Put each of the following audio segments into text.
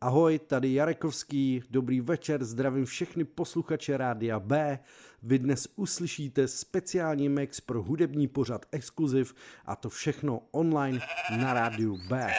Ahoj, tady Jarekovský, dobrý večer, zdravím všechny posluchače Rádia B. Vy dnes uslyšíte speciální mix pro hudební pořad Exkluziv a to všechno online na Rádiu B.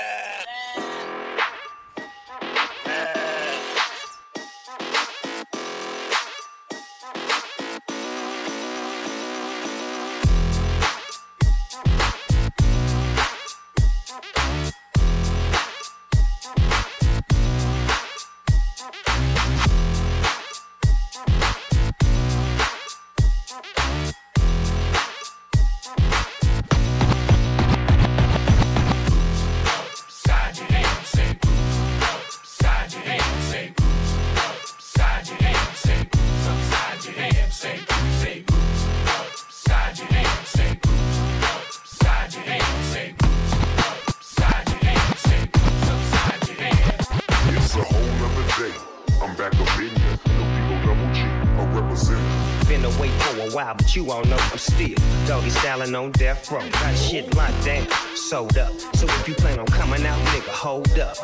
death. Got shit locked down, sold up. So if you plan on coming out, nigga, hold up.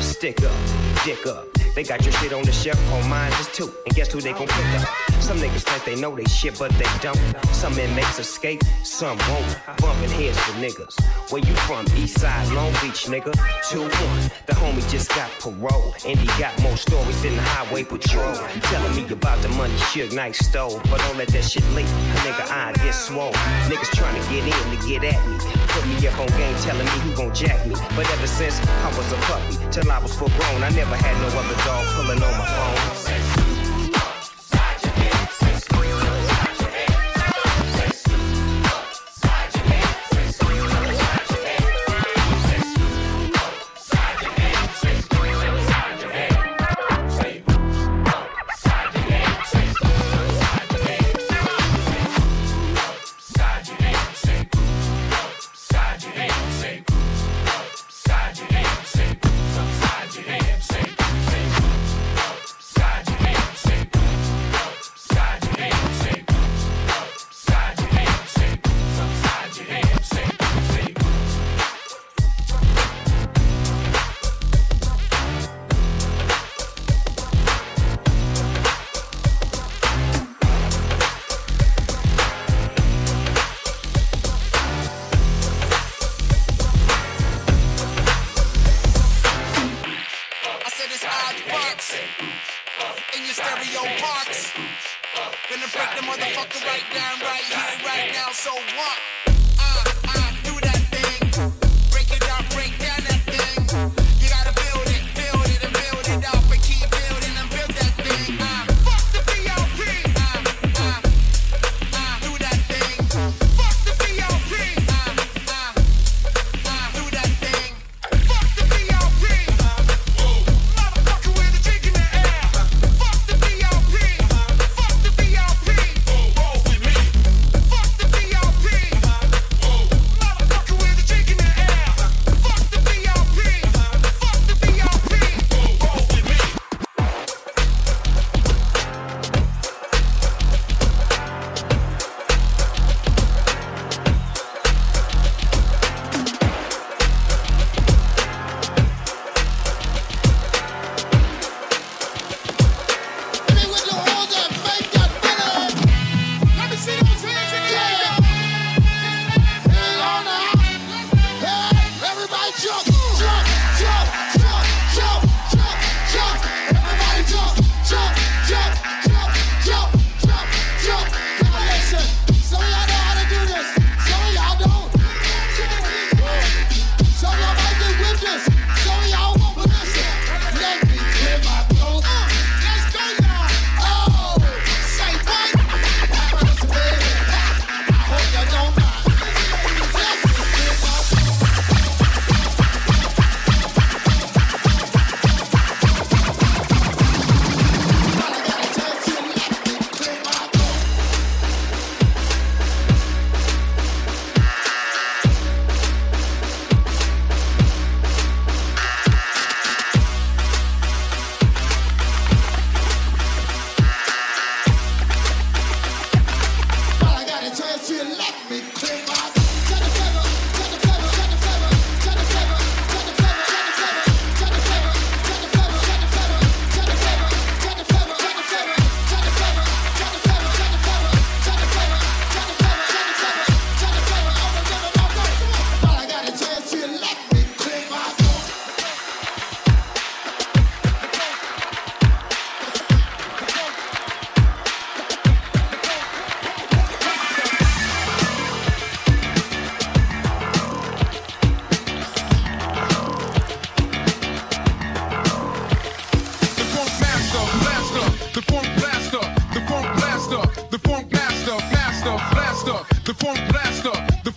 Stick up, dick up. They got your shit on the shelf, on mine just too. And guess who they gon' pick up? Some niggas think they know they shit, but they don't. Some inmates escape, some won't. Bumping heads for niggas. Where you from? East side, Long Beach, nigga. 2-1. The homie just got parole. And he got more stories than the highway patrol. Telling me about the money Suge Knight stole. But don't let that shit leak. Nigga, I get swole. Niggas trying to get in to get at me. Me up on game telling me who gon' jack me. But ever since I was a puppy, till I was full grown, I never had no other dog pulling on my phone.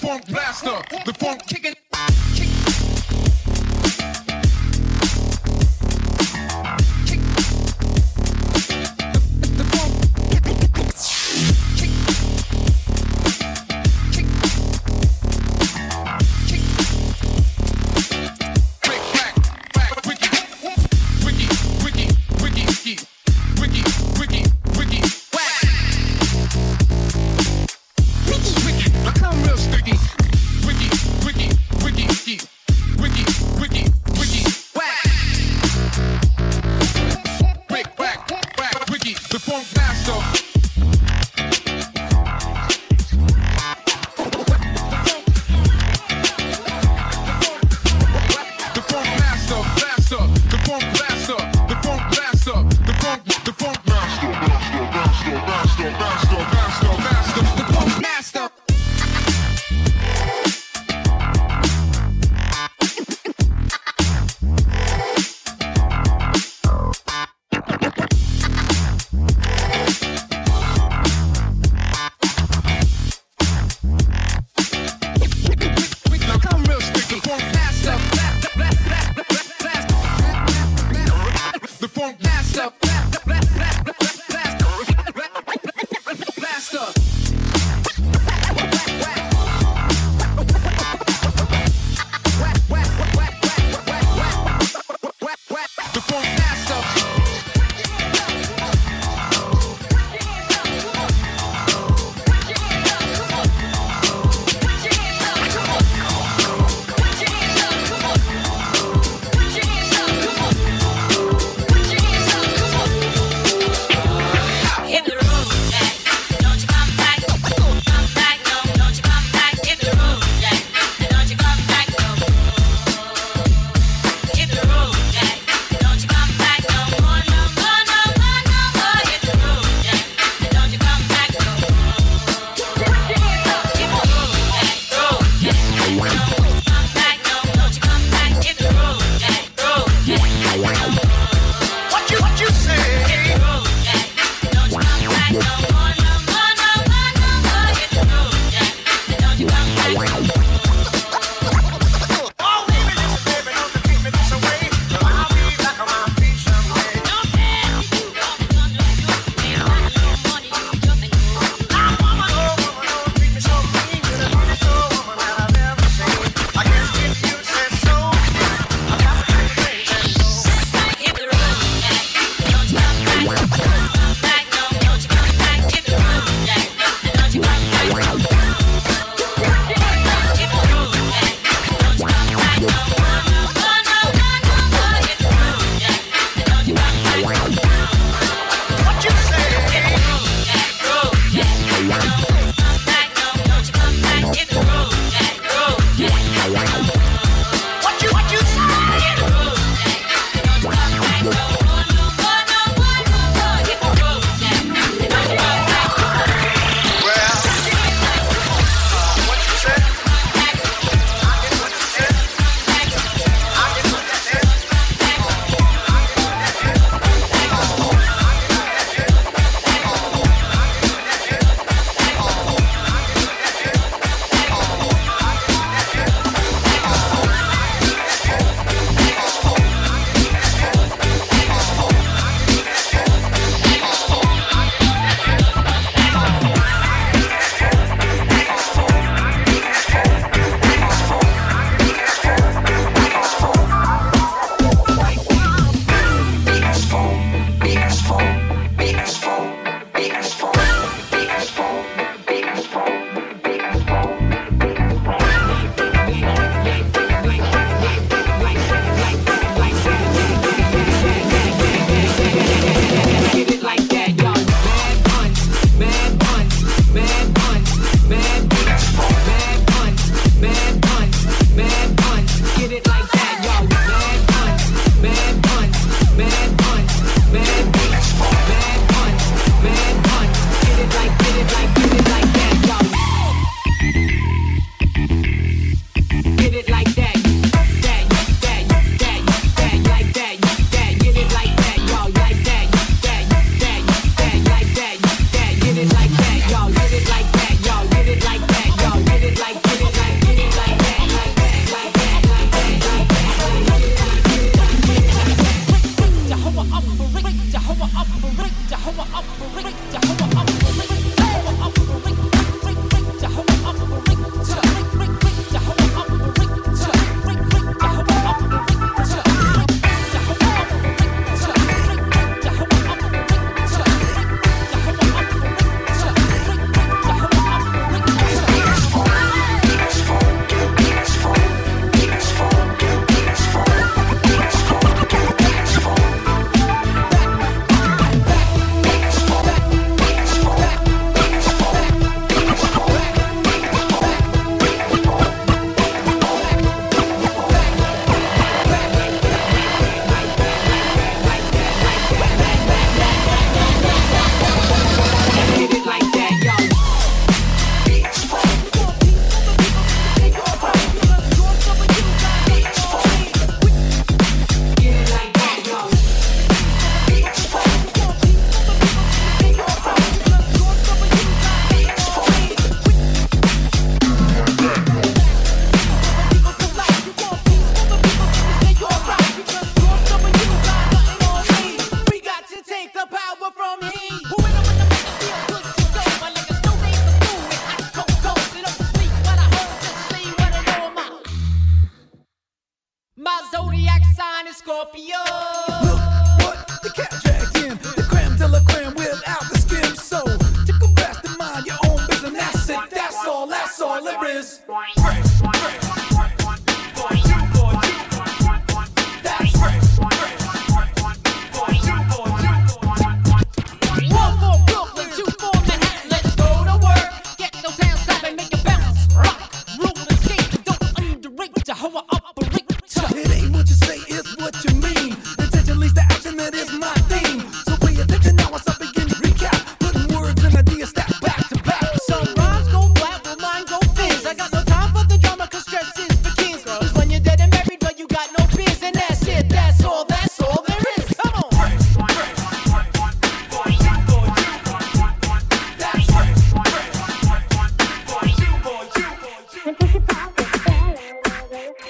Funk blaster, the funk kicking.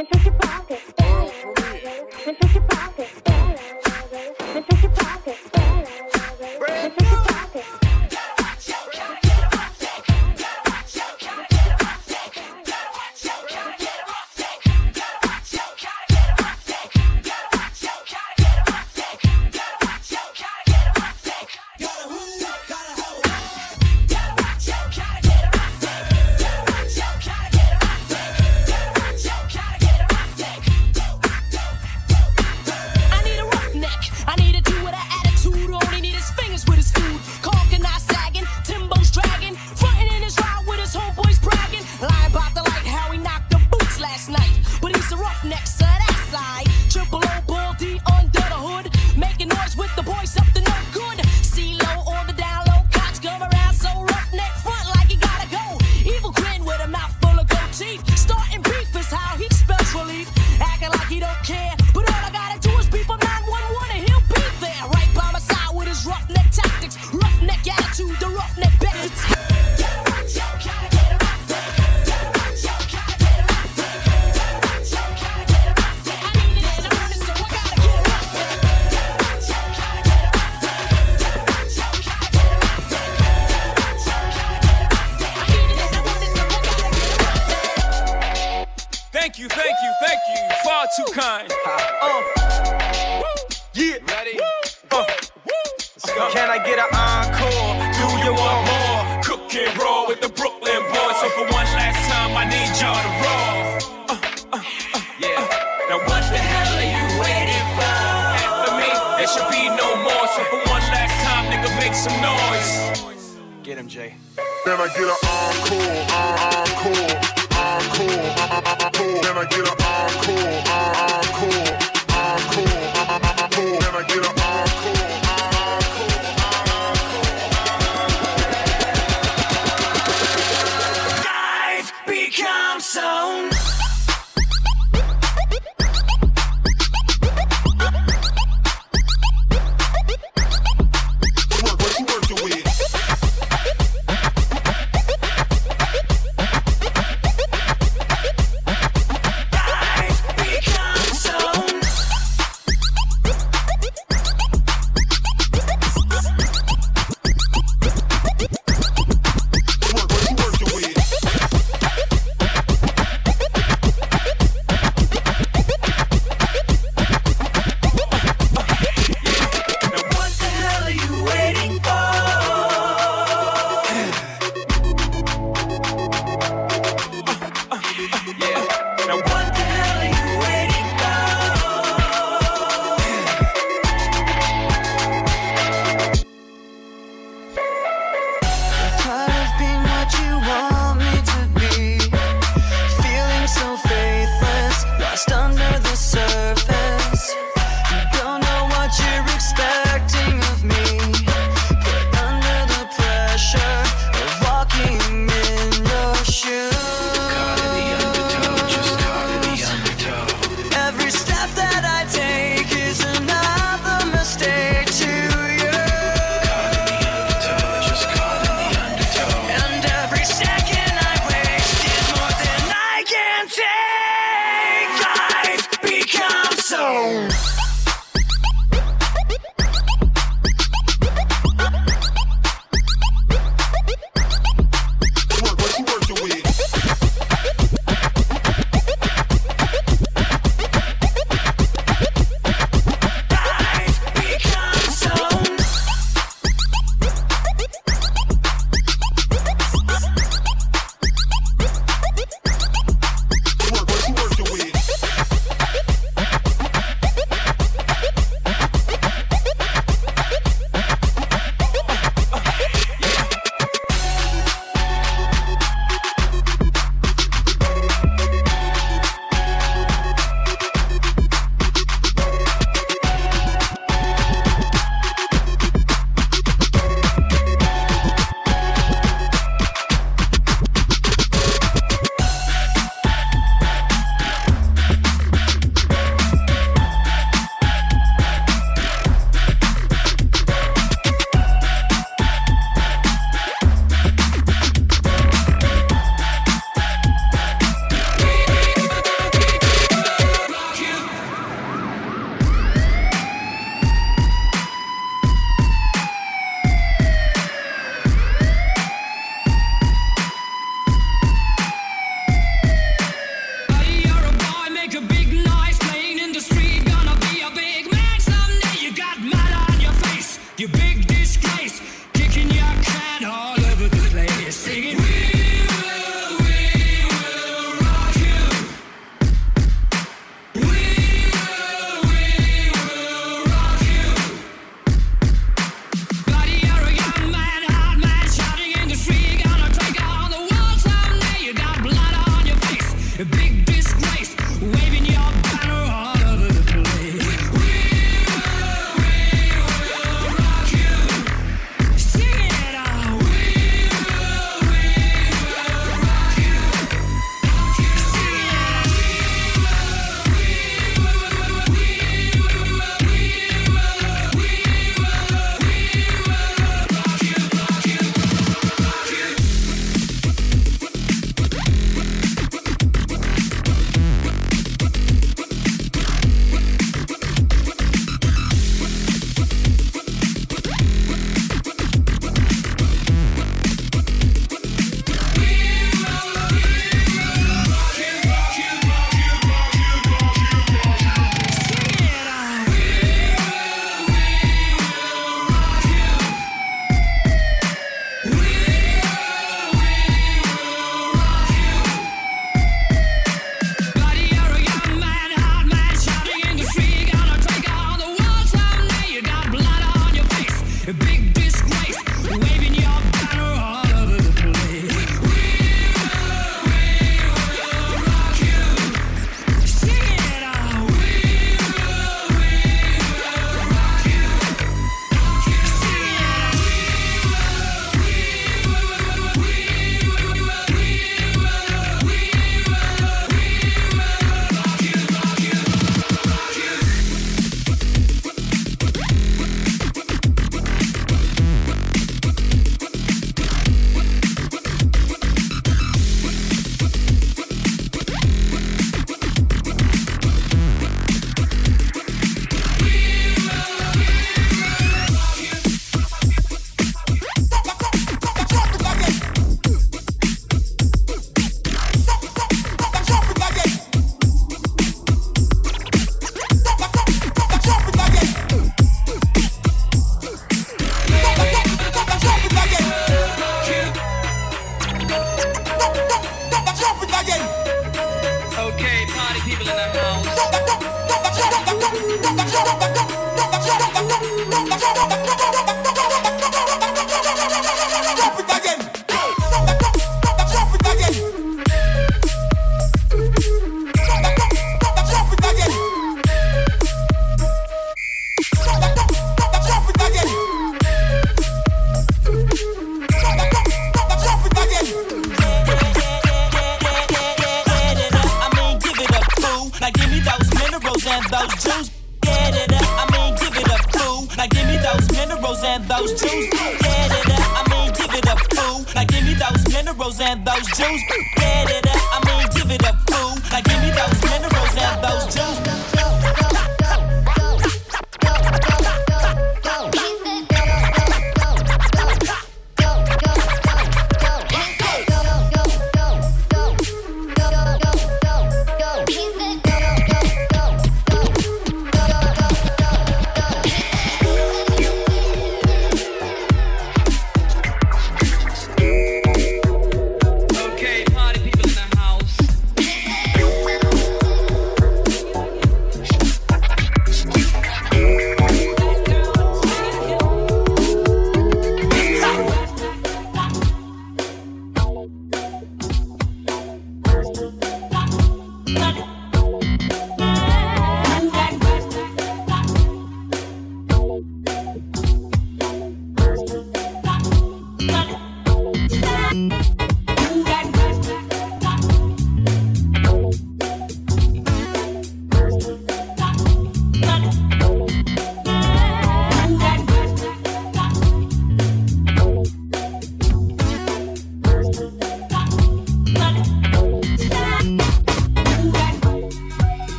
Deixa de papo. Get him, Jay. Then I get an encore, encore, encore, encore. Then I get an encore, encore.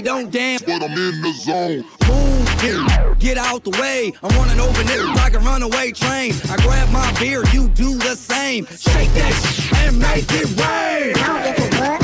don't dance, but I'm in the zone. Move, get out the way. I'm running over open like a runaway train. I grab my beer, you do the same. Shake that and make it rain.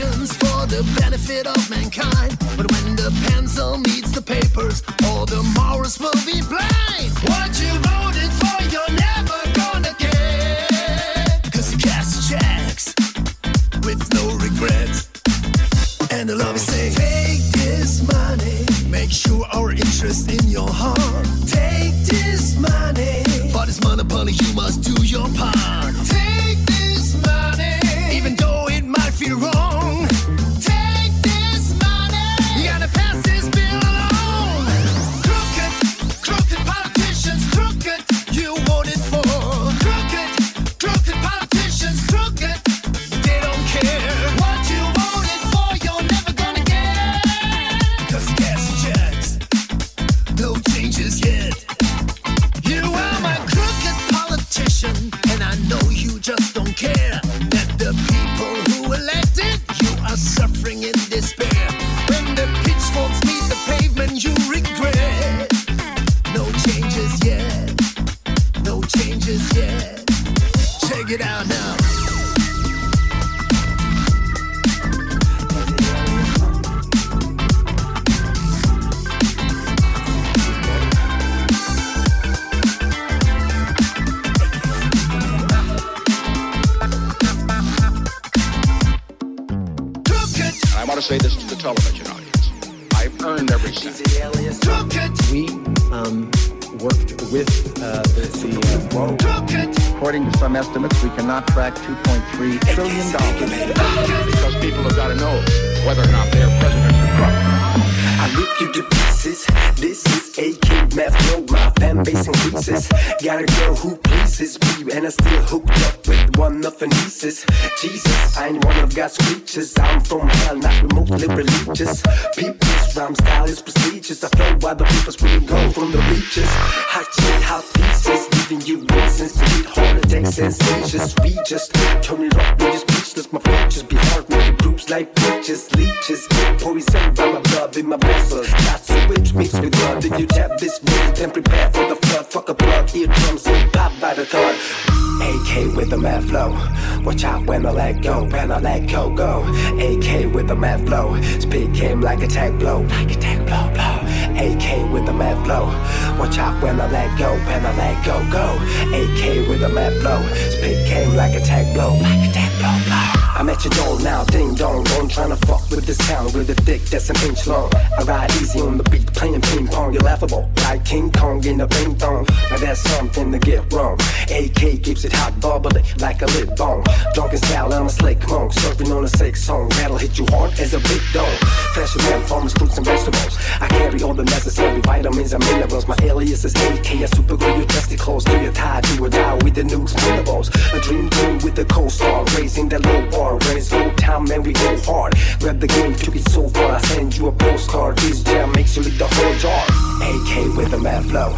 for the benefit of mankind. But when the pencil meets the papers, all the morals will be blind. What you voted you to pieces. This is AK Math Flow. My fan base increases. Got a girl who pleases me, and I still hooked up with one of her nieces. Jesus, I ain't one of God's creatures. I'm from hell, not remotely religious. People's rhyme style is prestigious. I flow while the people's really go from the reaches. Hot shit, hot giving you reasons to heart attacks and seizures. We just turn it up, we just speechless. My features be hard, making groups like peaches, leeches. Poison by my blood in my vessels. That's a witch mixed with blood. If you tap this wood, then prepare for the flood. Fuck a plug, eardrums will pop by the thought. AK with the mad flow. Watch out when I let go, when I let go, go. AK with the mad flow. Speed came like a tag blow, like a tag blow, blow. AK with the mad flow. Watch out when I let go, when I let go, go. AK with a mad flow. Speed came like a tag blow, like a tag blow, blow. I'm at your door now, ding dong trying to fuck with this town with a dick that's an inch long. I ride easy on the beat, playing ping pong, you're laughable, like King Kong in a ping pong. Now that's something to get wrong. AK keeps it hot, bubbly, like a lip balm. Drunken style, I'm a slick monk, surfing on a sick song. That'll hit you hard as a big dog. Fashion man, farmers, fruits and vegetables. I carry all the necessary vitamins and minerals. My alias is AK, a super glue your dusty clothes to your tie, do or die with the nukes, minimals. A dream team with the co-star, raising that low bar. When it's go time, man, we go hard. Grab the game, took it so far, I send you a postcard. This jam makes you lick the whole jar. AK with the mad flow.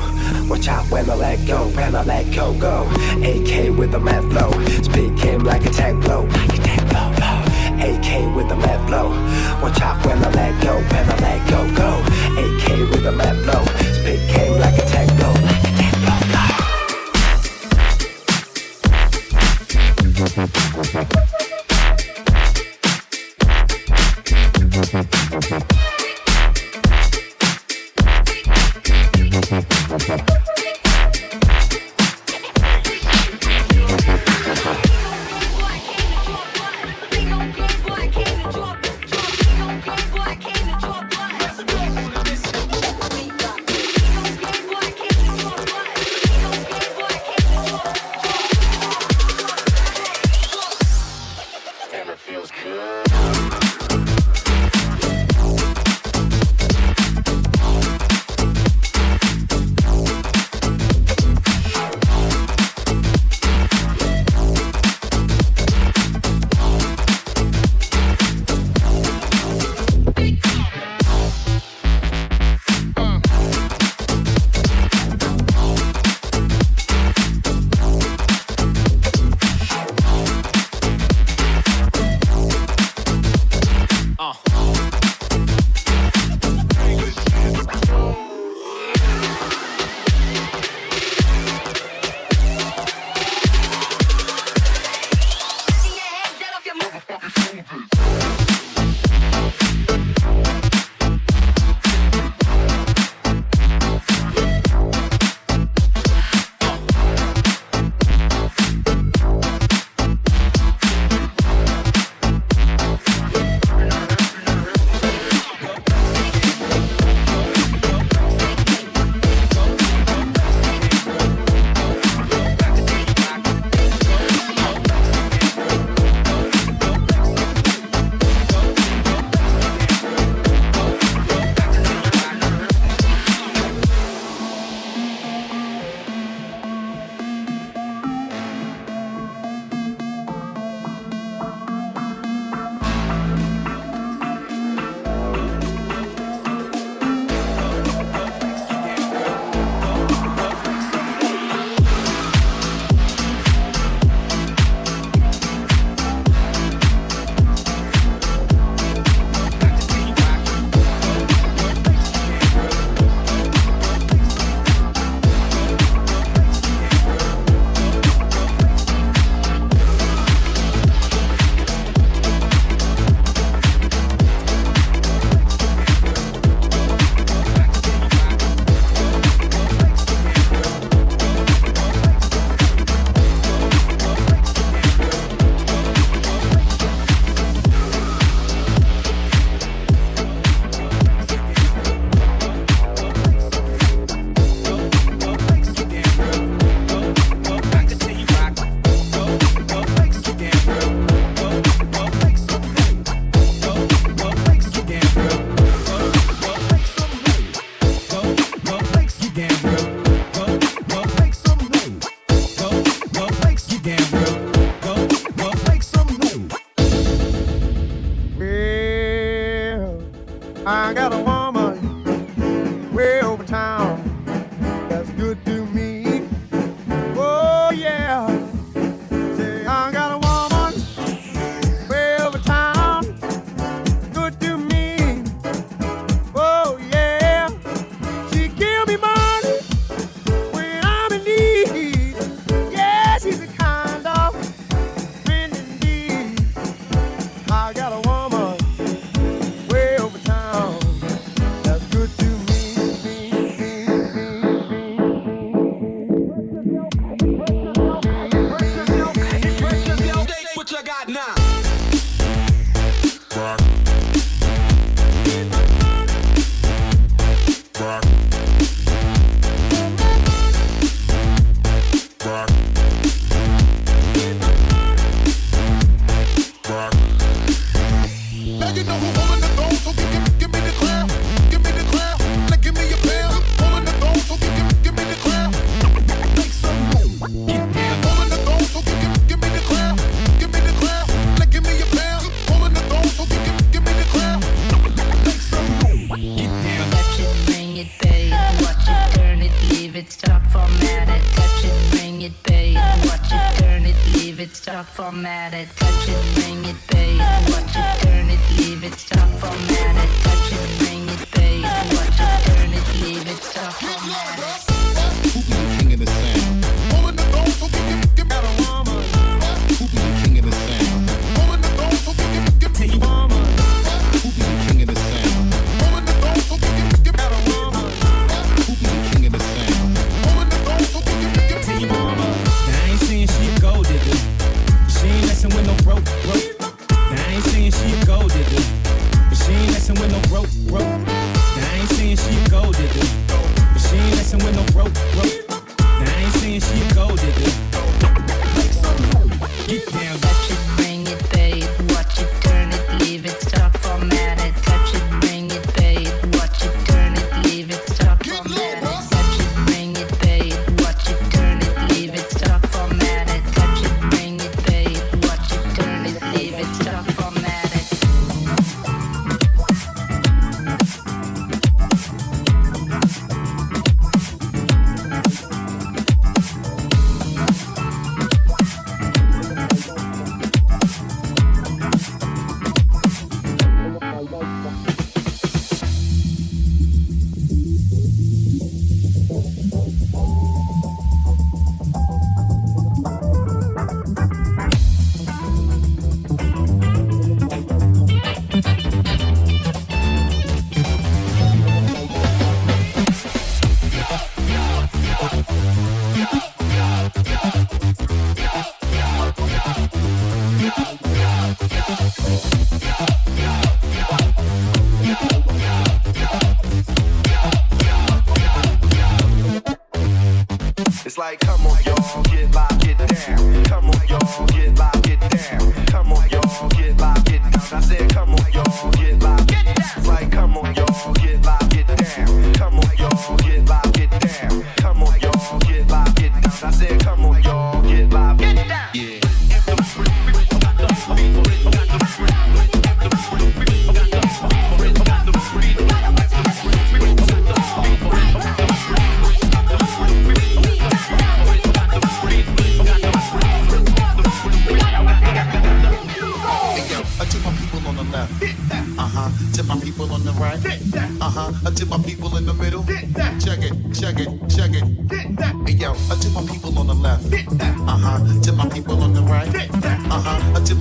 Watch out when I let go, when I let go, go. AK with the mad flow. Speed came like a tag blow, like a tag blow, blow. AK with the mad flow. Watch out when I let go, when I let go, go. AK with the mad flow. Speed came like a tag blow, like a blow. Thank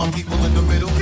people in the middle.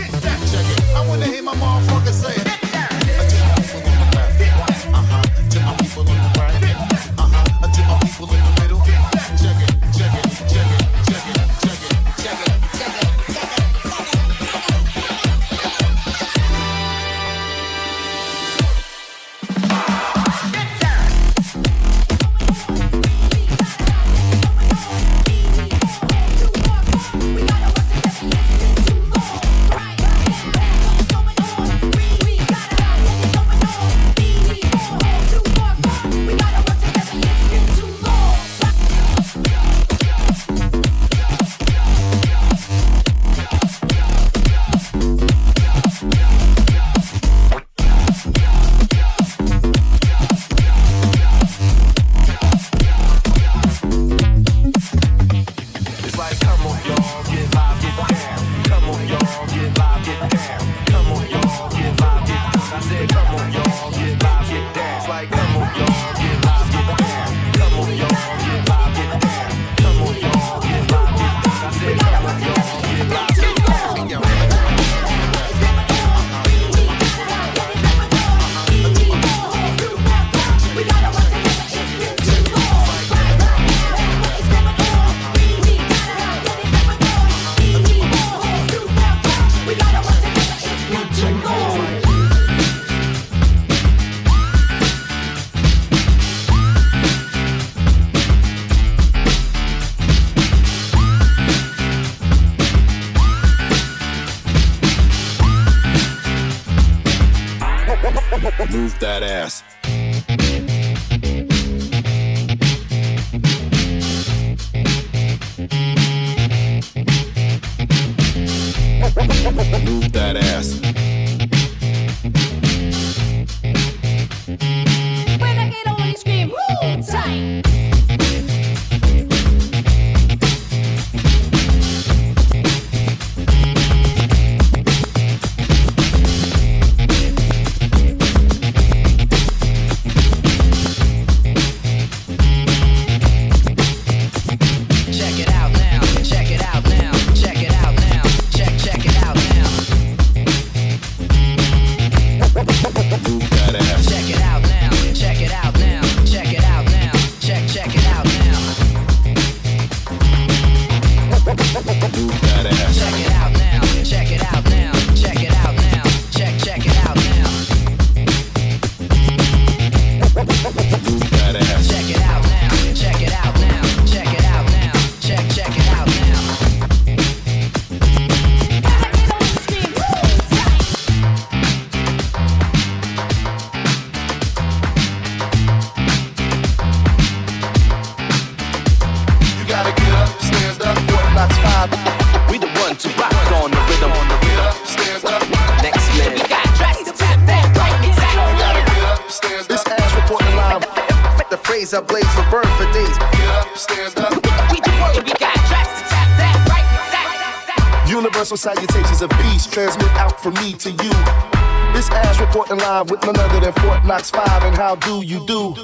How do you do?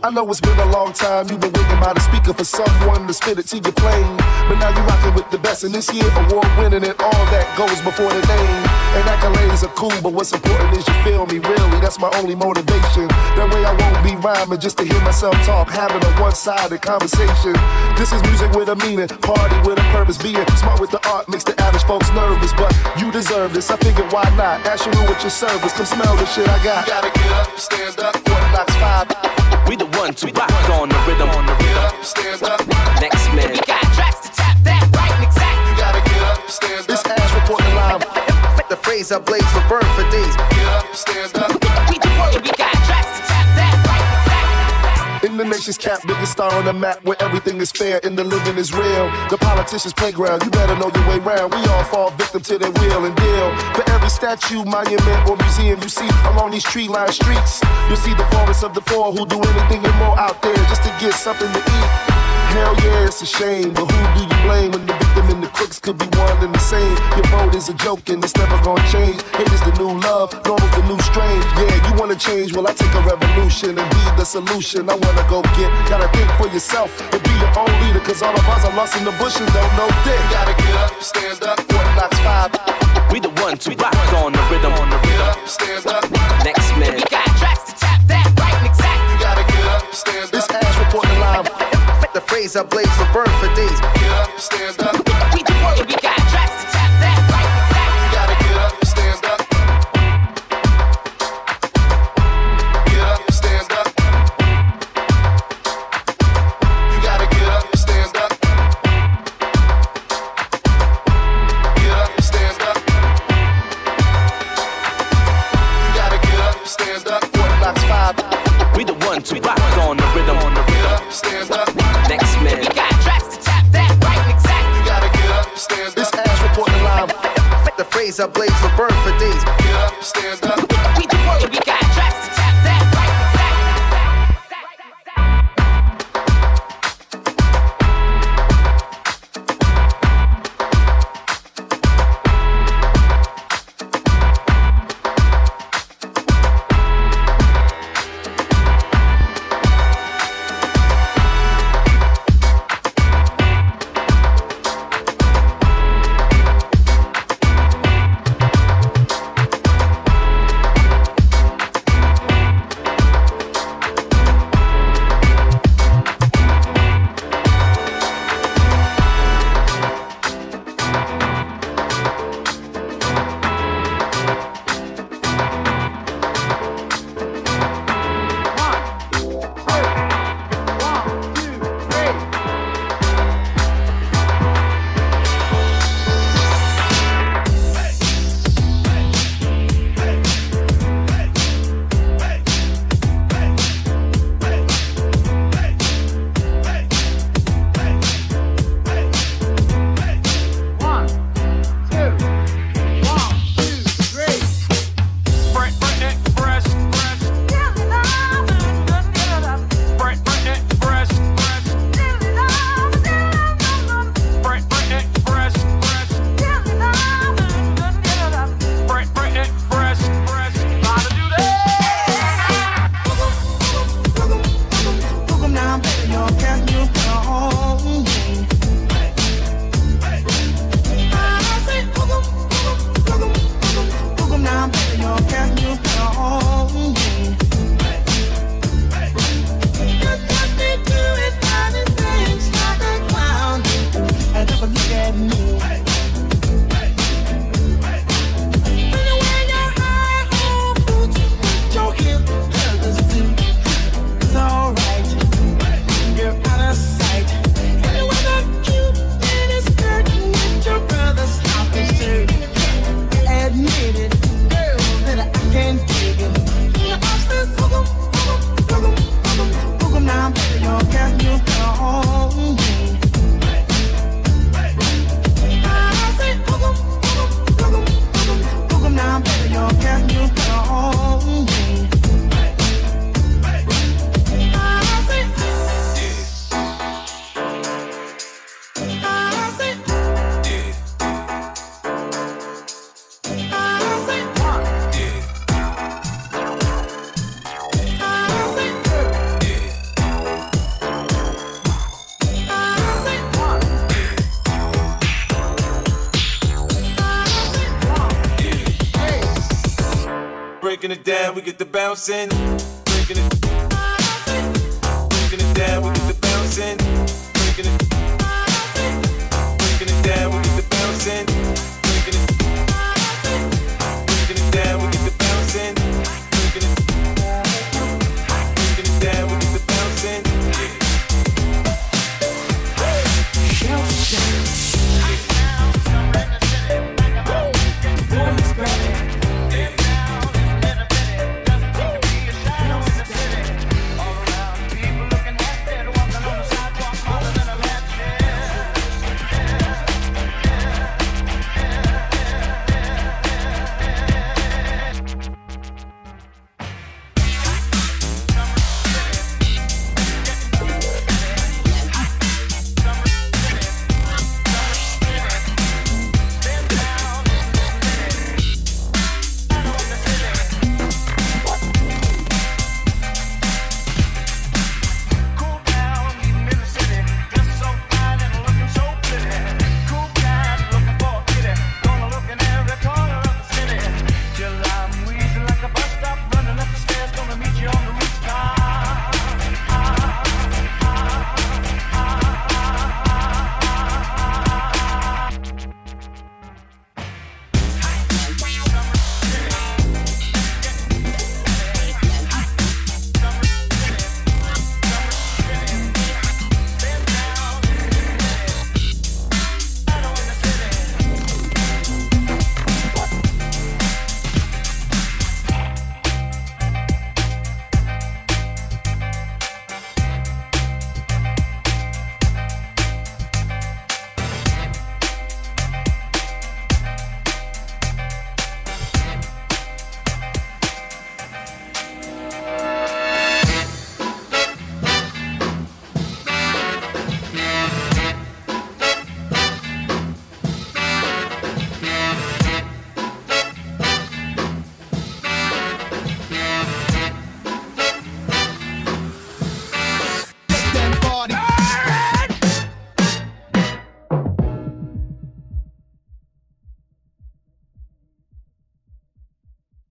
I know it's been a long time, you've been waiting by the speaker for someone to spit it to your plane. But now you're rocking with the best, and this year award winning and all that goes before the name. And accolades are cool, but what's important is you feel me, really. That's my only motivation. That way I won't be rhyming just to hear myself talk, having a one sided conversation. This is music with a meaning, party with a purpose. Being smart with the art makes the average folks nervous, but you deserve this. I figured why not? Ask you with your service, come smell the shit I got. You gotta get up, stand up, Fort Knox 5. We the one to rock on the rhythm. On the Get up, stand up. Next man. You gotta get up, stand up. This ass reporting live. The phrase I blaze will burn for days. Get up, stand up. We the world, we got drugs to tap that. In the nation's cap, biggest star on the map where everything is fair and the living is real. The politician's playground, you better know your way round. We all fall victim to their wheel and deal. For every statue, monument, or museum you see along these tree-lined streets, you'll see the forest of the poor who do anything and more out there just to get something to eat. Hell yeah, it's a shame, but who do you blame when the victim and the crooks could be one and the same? Your vote is a joke and it's never gonna change. Hate is the new love, normal's the new strange. Yeah, you wanna change? Well, I take a revolution and be the solution. I wanna go get, gotta think for yourself and be your own leader, cause all of us are lost in the bushes, and don't know dick. Gotta get up, stand up, Fort Knox 5. We the ones to rock on the rhythm. On the Get up, stand up. Next man. We got tracks to tap that right and exact. You gotta get up, stand up. This ass reporting live. The phrase I blaze will burn for days. Get up, stand up. The phrase I blaze will burn can you call me?